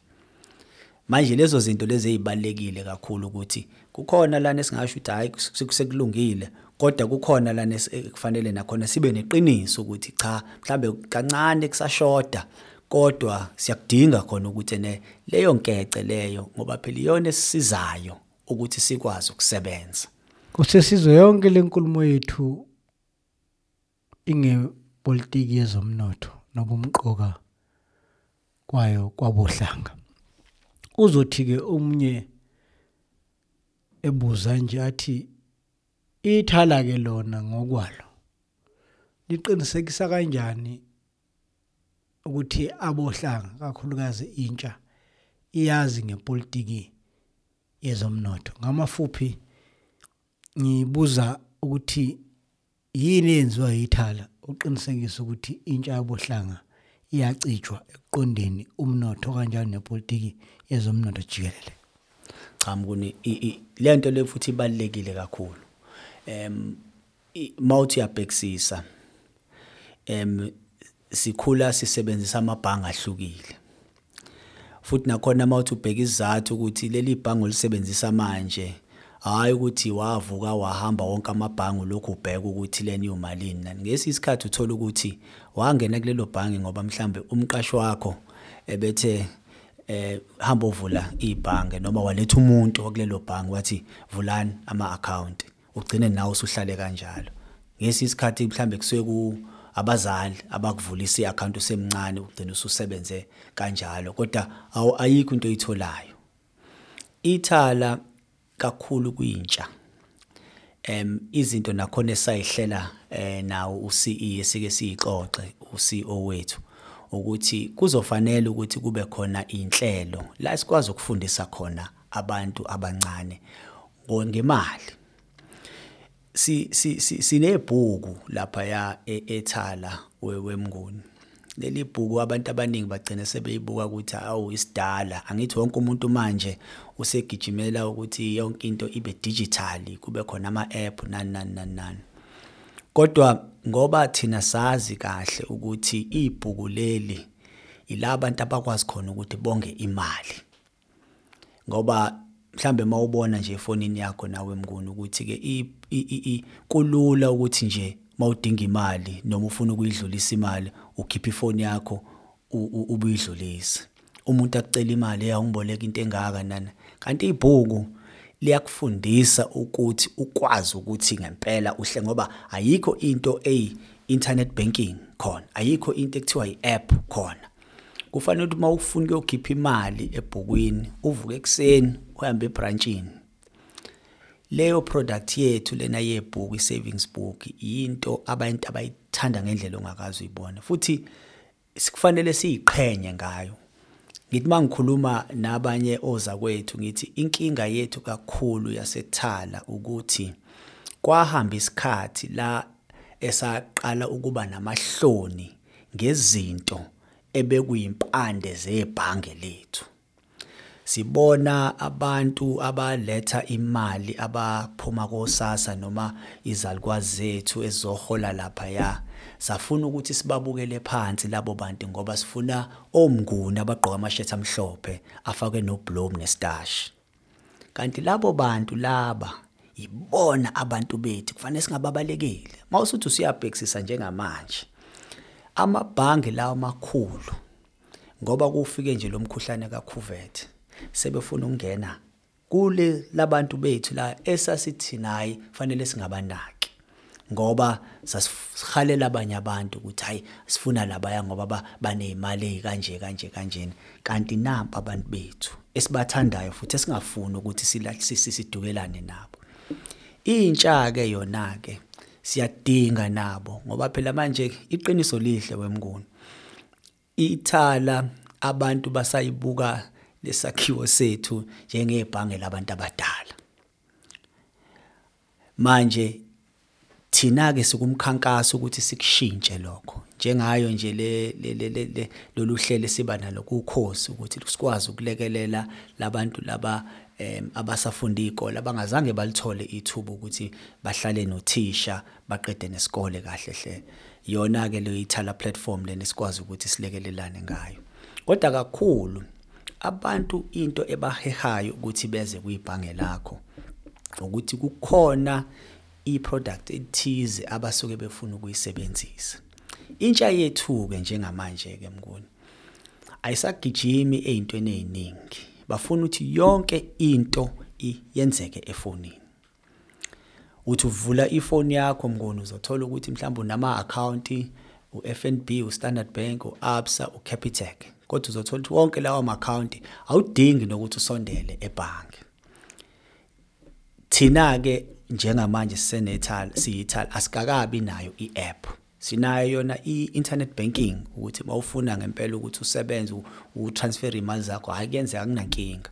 Manje lezo zinto lezi ezibalekile kakhulu ukuthi kukhona lana esingasho ukuthi hayi sekusekulungile kodwa kukhona lana kufanele nakhona sibe neqiniso ukuthi cha mhlambe kancane kusashoda kodwa siyakudinga khona ukuthi ne leyo nkece leyo ngoba phela iyona esisizayo ukuthi sikwazi ukusebenza. Kusesizwe yonke lenkulumo yethu ingepolitiki yezomnotho nobumqoka kwayo kwabohlanga. Uzothi ke omunye ebuza nje athi ithala ke lona ngokwalo liqinisekisa kanjani ukuthi abohlanga kakhulukazi intsha iyazi ngepolitiki yezomnotho? Ngamafuphi ngibuza ukuthi yini yenziwa yithala? Uqinisekisa ukuthi intsha yabohlanga iyacijwa ekuqondeni umnotho kanjani nepolitiki yezomnotho jikelele? Cha mkuni lento le futhi ibalekile kakhulu. Em mawuthi uyabhekisisa em sikhula sisebenzisa amabhanga ahlukile. Futhi nakhona mawuthi ubheka isizathu ukuthi leli bhangi olisebenzisa manje hayi ukuthi wavuka wahamba wonke amabhangi lokhu ubheka ukuthi leni iyomalini. Nani ngesisikhathi uthola ukuthi wangena kulelo bhangi ngoba mhlambe umqashi wakho ebethe eh hamba uvula ibhange noma waletha umuntu wakulelo bhangi wathi vulani ama account ugcine nawe usuhlale kanjalo. Ngesisikhathi mhlambe kusuye ku abazali abakuvulisa iaccount usemncane ugcina ususebenze kanjalo kodwa ayikho into oyitholayo. Ithala kakhulu kuyintsha em izinto nakhona esayihlela eh nawo uCE esike siyixoxe uCEO wethu ukuthi kuzofanele ukuthi kube khona inhlelo la sikwazi ukufundisa khona abantu abancane ngemali. Si sinebhuku lapha ya ethala wemnguni. Leli bhuku abantu abaningi bagcina sebeyibuka ukuthi awu isidala. Angithi wonke umuntu manje usegijimela ukuthi yonke into ibe digital kube khona ama-app nani nani nani nani. Kodwa ngoba thina sazi kahle ukuthi ibhuku leli ila abantu abakwazi khona ukuthi bonge imali. Ngoba mhlambe mawubona nje efonini yakho nawe mnguni ukuthi ke kulula ukuthi nje mawudinga imali noma ufuna ukuyidlulisa imali ukhipha ifoni yakho ubuyidlulise. Umuntu akucela imali eyawungiboleka into engaka nana. Kanti ibhuku liyakufundisa ukuthi ukwazi ukuthi ngempela uhle ngoba ayikho into eyi internet banking khona ayikho into ekuthiwa i-app khona. Kufanele ukuthi uma ufuna ukuyokhipha imali ebhukwini uvuke ekuseni uhambe ebranchini leyo product yethu lena yebhuku i-savings book into abantu abayithanda ngendlela ongakazi uyibona futhi sikufanele siyiqhenye ngayo. Ngithi mangikhuluma nabanye oza kwethu ngithi inkinga yethu kakhulu yasethala ukuthi kwahamba isikhathi la esaqala ukuba namahloni ngezinto ebekuyimpande zebhange lethu. Sibona abantu abaletha imali abaphuma kosasa noma izalukwazi zethu ezizohola lapha ya safuna ukuthi sibabukele phansi labo bantu ngoba sifuna omnguni abagqoka amashethi amhlophe afake noblom nestash kanti labo bantu laba ibona abantu bethu kufanele singababalekile mawusuthi usiyabhekisisa njengamanje amabhange lawo amakhulu ngoba kufike nje lo mkhuhlane kaCovid. Sebefuna ukungena kule labantu bethu la esasithi nayi kufanele singabanaki ngoba sasihalela abanye abantu ukuthi hayi sifuna labaya ngoba banezimali ezikanje kanje kanjena. Kanti nampa abantu bethu esibathandayo futhi esingafuni ukuthi sidukelane nabo. Intsha ke yona ke siyadinga nabo ngoba phela manje iqiniso lihle wemnguni. Ithala abantu basayibuka lesakhiwo sethu njengebhange labantu abadala. Manje thina ke sikumkhankaso ukuthi sikushintshe lokho. Njengayo nje le le lolu hlelo siba nalo kukhosi ukuthi sikwazi ukulekelela labantu laba abasafunda izikole abangazange balithole ithuba ukuthi bahlale nothisha baqede nesikole kahle hle. Yona ke le ithala platform leni sikwazi ukuthi silekelelane ngayo. Kodwa kakhulu abantu into ebahehayo ukuthi beze kuyibhange lakho ukuthi kukhona iproduct ethize abasuke befuna ukuyisebenzisa. Intsha yethu ke njengamanje ke mnguni ayisagijimi ezintweni eziningi bafuna ukuthi yonke into iyenzeke efonini. Uthi uvula ifoni yakho mnguni uzothola ukuthi mhlawumbe unama account uFNB uStandard Bank uAbsa uCapitec. Kodwa uzothola ukuthi wonke lawo account awudingi nokuthi usondele ebhange. Thina ke njengamanje sisenethala siyithala asikakabi nayo iApp. Sinayo yona i-internet banking ukuthi mawufuna ngempela ukuthi usebenze utransfer imali zakho akuyenzeka kunankinga.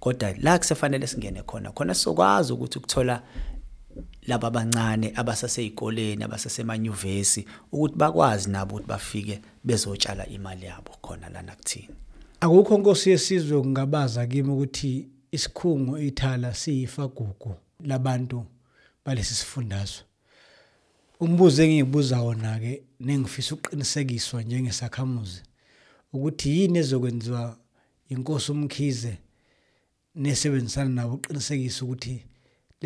Kodwa la kusefanele singene khona khona sokwazi ukuthi ukuthola laba abancane abasaseyikoleni abasasemanyuvesi ukuthi bakwazi nabo ukuthi bafike bezotshala imali yabo khona lana kuthina. Akukho nkosi yesizwe kungabaza kimi ukuthi isikhungo ithala siyifagugu labantu balesi sifundazwe. Umbuzo engiyibuza wona ke nengifisa uqinisekiswa njengesakhamuzi ukuthi yini ezokwenziwa inkosi umkhize nesebenzisana nabo uqinisekisa ukuthi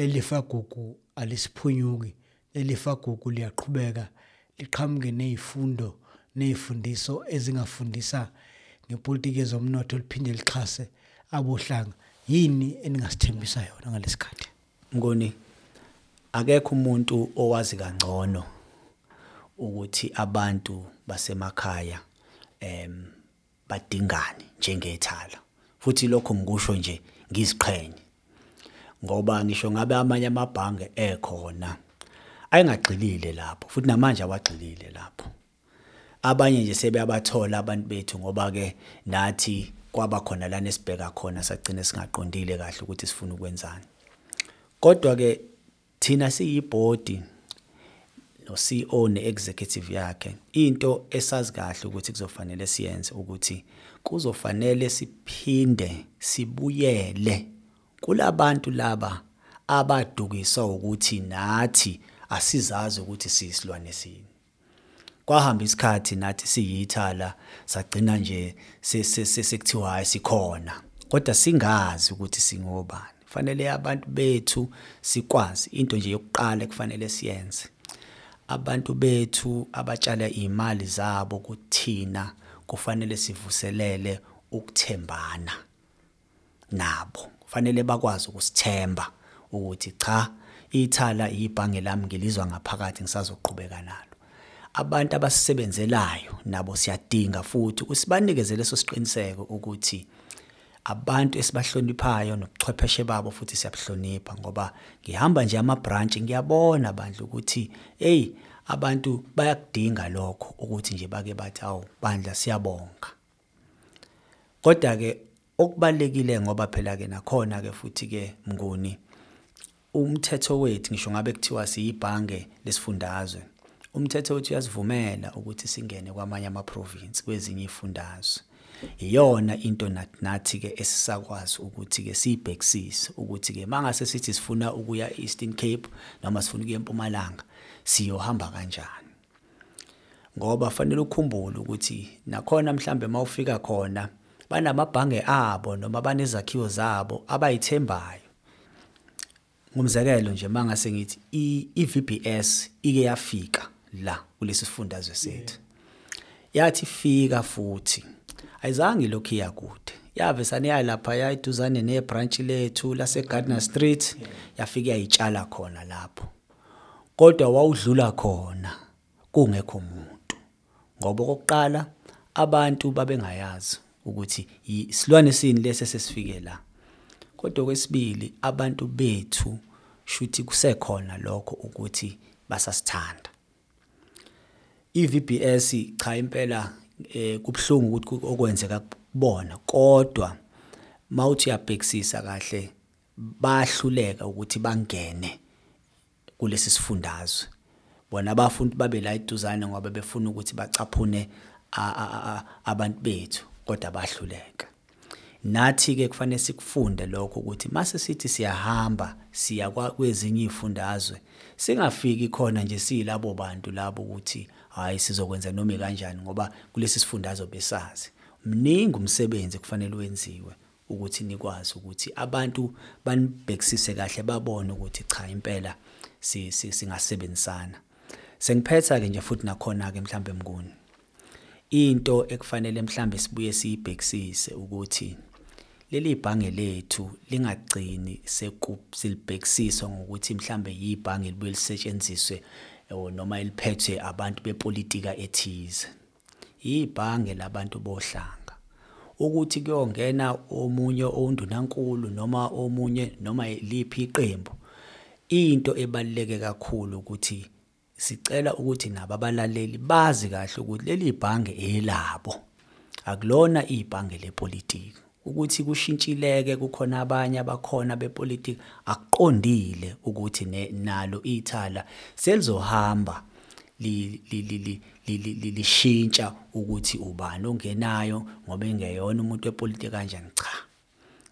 leli fagugu alisiphunyuki leli fagugu liyaqhubeka liqhamuke nezifundo nezifundiso ezingafundisa ngepolitiki yezomnotho liphinde lixhase abohlanga. Yini eningasithembisa yona ngalesikhathi? Ngoni akekho umuntu owazi kangcono ukuthi abantu basemakhaya em badingani njengethala futhi lokho ngikusho nje ngiziqhenye. Ngoba ngisho ngabe amanye amabhange ekhona. Ayengagxilile lapho futhi namanje awagxilile lapho. Abanye nje sebeyabathola abantu bethu ngoba ke nathi kwaba khona lana esibheka khona sagcina singaqondile kahle ukuthi sifuna ukwenzani. Kodwa ke thina siyibhodi no CEO neexecutive yakhe into esazi kahle ukuthi kuzofanele siyenze ukuthi kuzofanele siphinde sibuyele kulabantu laba abadukiswa ukuthi nathi asizazi ukuthi siyisilwane sini. Kwahamba isikhathi nathi siyithala sagcina nje sekuthiwa hayi sikhona kodwa singazi ukuthi singobani. Fanele abantu bethu sikwazi into nje yokuqala ekufanele siyenze. Abantu bethu abatshala imali zabo kuthina kufanele sivuselele ukuthembana nabo. Kufanele bakwazi ukusithemba ukuthi cha ithala ibhange lami ngilizwa ngaphakathi ngisazoqhubeka nalo. Abantu abasebenzelayo nabo siyadinga futhi usibanikeze leso siqiniseko ukuthi abantu esibahloniphayo nobuchwepheshe babo futhi siyabuhlonipha ngoba ngihamba nje ama branch ngiyabona bandla ukuthi hey abantu bayakudinga lokho ukuthi nje bake bathi awu bandla siyabonga. Kodwa ke okubalekile ngoba phela ke nakhona ke futhi ke mnguni umthetho wethu ngisho ngabe kuthiwa siyibhange lesifundazwe umthetho wethu uyasivumela ukuthi singene kwamanye ama province kwezinye ifundazwe iyona into nathi ke esisakwazi ukuthi ke sibhekisise ukuthi ke mangase sithi sifuna ukuya Eastern Cape noma sifuna ukuya eMpumalanga siyohamba kanjani? Ngoba fanele ukukhumbule ukuthi nakhona mhlambe mawufika khona banamabhange abo noma banezakhiwo zabo abayithembayo. Ngumzekelo nje mangase ngithi i-VBS ike yafika la kulesi sifundazwe sethu. Yathi fika futhi ayizange lokhu iyakude yave saniya lapha yayiduzane nebranch lethu lase Gardner Street yafika yayitshala khona lapho. Kodwa wawudlula khona kungekho umuntu ngoba okokuqala abantu babengayazi. Ukuthi isilwane sini lesi sesifike la? Kodwa kwesibili abantu bethu shuthi kusekhona lokho ukuthi basasithanda. iVBS cha impela eh kubhlungu ukuthi okwenzeka kubona kodwa mawuthi uyabhekisisa kahle bahluleka ukuthi bangene kulesi sifundazwe. Bona abafundi babe la eduzane ngoba befuna ukuthi bacaphune abantu bethu. Kodwa bahluleka. Nathi ke kufanele sikufunde lokho ukuthi mase sithi siyahamba siya kwezinye izifundazwe singafiki khona nje siyilabo bantu labo ukuthi hayi sizokwenza noma kanjani ngoba kulesi sifundazwe besazi mningi umsebenzi kufanele wenziwe ukuthi nikwazi ukuthi abantu banibhekisise kahle babone ukuthi cha impela singasebenzisana. Sengiphetha ke nje futhi nakhona ke mhlambe mnguni. Into ekufanele mhlambe sibuye siyibhekisise ukuthi leli bhange lethu lingagcini sekulibhekisiswa ngokuthi mhlambe yibhange libuye lisetshenziswe noma eliphethwe abantu bepolitika ethize. Ibhange labantu bohlanga. Ukuthi kuyongena omunye ondunankulu noma omunye noma liphi iqembu into ebaluleke kakhulu ukuthi sicela ukuthi nabo abalaleli bazi kahle ukuthi leli bhange elabo. Akulona ibhange lepolitiki. Ukuthi kushintshileke kukhona abanye abakhona bepolitiki akuqondile ukuthi nalo ithala selizohamba li lishintsha ukuthi ubani ongenayo ngoba engeyona umuntu wepolitiki kanjani cha.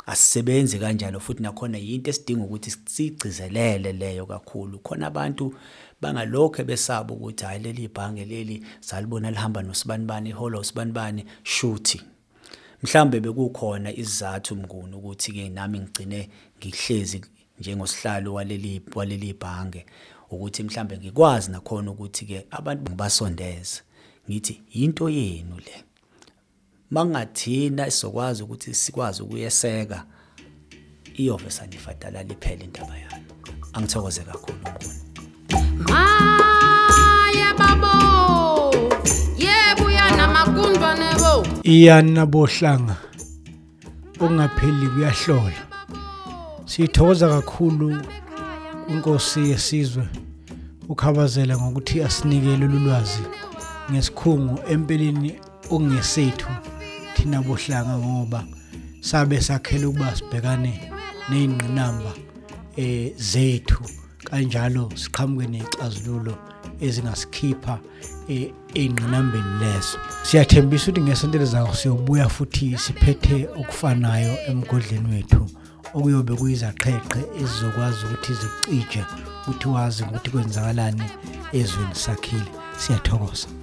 Asisebenzi kanjalo futhi nakhona yinto esidinga ukuthi sigcizelele leyo kakhulu. Khona abantu bangalokho besaba ukuthi hayi leli bhange leli salibona lihamba nosibanibani iholo sibanibani shuthi. Mhlambe bekukhona isizathu mnguni ukuthi ke nami ngigcine ngihlezi njengosihlalo waleli waleli bhange ukuthi mhlambe ngikwazi nakhona ukuthi ke abantu ngibasondeze ngithi into yenu le. Mangathina sizokwazi ukuthi sikwazi ukuyeseka iyove sanifadala liphele indaba yayo angithokoze kakhulu mnguni. Iyani nabohlanga okungapheli kuyahlola. Sithokoza kakhulu inkosi yesizwe. Ukhabazela ngokuthi asinikele lolu lwazi ngesikhungo empeleni okungesethu thina bohlanga ngoba sabe sakhela ukuba sibhekane nezingqinamba eh zethu. Kanjalo siqhamuke nezixazululo ezingasikhipha eh, ey'ngqinambeni lezo. Siyathembisa ukuthi ngesonto elizayo siyobuya futhi siphethe okufanayo emgodleni wethu okuyobe kuyizaqheqhe ezizokwazi ukuthi zicije ukuthi wazi ukuthi kwenzakalani ezweni sakhile. Siyathokoza.